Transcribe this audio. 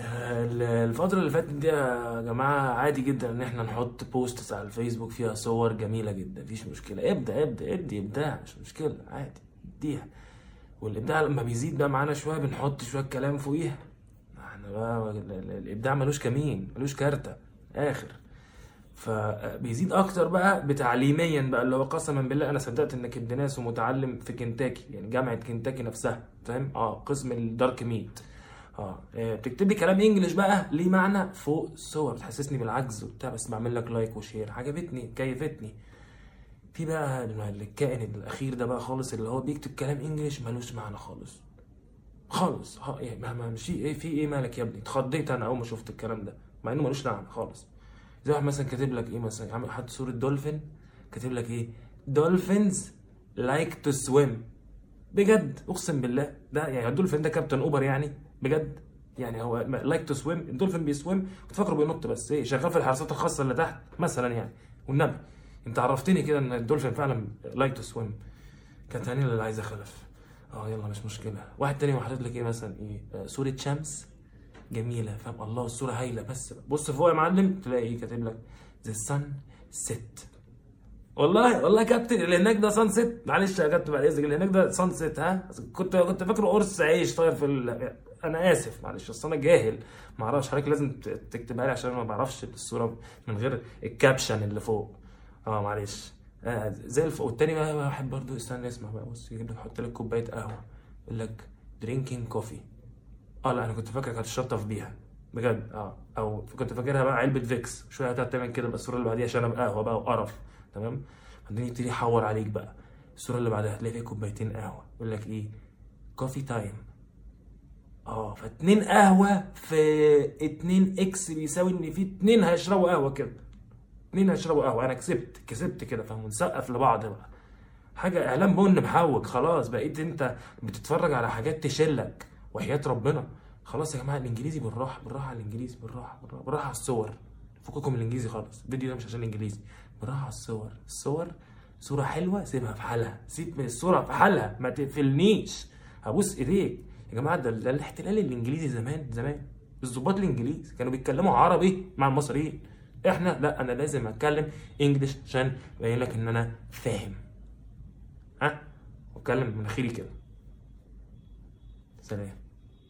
ال- الفترة اللي فاتت دي يا جماعة عادي جدا إن إحنا نحط posts على الفيسبوك فيها صور جميلة جدا. مفيش مشكلة. ابدأ ابدأ ادي ابداع. مش مشكلة. عادي. اديها. والإبداع لما بيزيد بقى معانا شوية بنحط شوية كلام فوقيها. إحنا بقى ال- ال- الإبداع ملوش كمين ملوش كارتة. آخر. فبيزيد أكتر بقى بتعليميا بقى اللي هو قسما بالله أنا صدقت انك ابن ناس ومتعلم في كنتاكي يعني جامعة كنتاكي نفسها. فاهم؟ آه قسم ال dark meat. آه. آه، بتكتب لي كلام English بقى ليه معنى؟ فوق الصور بتحسسني بالعجز وبتاع بس بعمل لك like و share. عجبتني كيفتني. في بقى الكائن الأخير ده بقى خالص اللي هو بيكتب كلام English ملوش معنى خالص. خالص. ها يعني ما ما مش في إيه في إيه مالك يا ابني؟ اتخضيت أنا أول ما شفت الكلام ده مع إنه ملوش معنى خالص. زي واحد مثلا كاتب لك إيه مثلا؟ عامل حد صورة دولفين كاتب لك إيه؟ dolphins like to swim بجد أقسم بالله ده يعني الدولفين ده كابتن Uber يعني؟ بجد. يعني هو like to swim الدولفين بي swim كنت فاكره بينط بس إيه شغال في الحراسات الخاصة اللي تحت مثلا يعني. والنبي أنت عرفتني كده إن الدولفين فعلا like to swim كانت هاني اللي عايزه خلف آه يلا مش مشكلة. واحد تاني وحاطط لك إيه مثلا؟ إيه آه، صورة شمس جميلة. فاهم؟ الله الصورة هايلة بس. بص فوق يا معلم تلاقي إيه كاتب لك the sunset والله والله يا كابتن اللي هناك ده sunset معلش يا كابتن بعد اذنك اللي هناك ده sunset ها؟ كنت كنت فاكره قرص عيش طاير في ال... أنا آسف معلش اصل أنا جاهل. ما أعرفش حضرتك لازم تكتبها لي عشان أنا ما بعرفش الصورة من غير ال caption اللي فوق. آه معلش. آه زي الف... والتاني بقى واحد برضو استنى اسمع بقى بص يجيب لك يحط لك كوباية قهوة. يقول لك drinking coffee آه لا أنا كنت فاكرك هتشطف بيها. بجد آه أو كنت فاكرها بقى علبة Vicks شوية هتقعد تعمل كده بقى الصورة اللي بعديها شنب قهوة بقى وقرف. تمام؟ بعدين يبتدي يحور عليك بقى. الصورة اللي بعدها هتلاقي فيها كوبايتين قهوة. يقول لك إيه؟ coffee time آه فاتنين قهوة في اتنين X بيساوي إن في اتنين هيشربوا قهوة كده. اتنين هيشربوا قهوة. أنا كسبت كسبت كده فاهم ونسقف لبعض بقى. حاجة اعلام بن محوج خلاص. بقيت أنت بتتفرج على حاجات تشلك وحياة ربنا. خلاص يا جماعة الإنجليزي بالراحة بالراحة على الإنجليزي بالراحة بالراحة بالراحة على الصور. فككم من الإنجليزي خالص. الفيديو ده مش عشان الإنجليزي. بالراحه على الصور. الصور صورة حلوة سيبها في حالها. سيب من الصورة في حالها. ما تقفلنيش. هبوس إيديك. يا جماعة ده, ده الاحتلال الإنجليزي زمان زمان. الضباط الإنجليز كانوا بيتكلموا عربي مع المصريين. إحنا لا أنا لازم أتكلم انجلش عشان ابين لك إن أنا فاهم. ها؟ واتكلم من اخيري كده. سلام.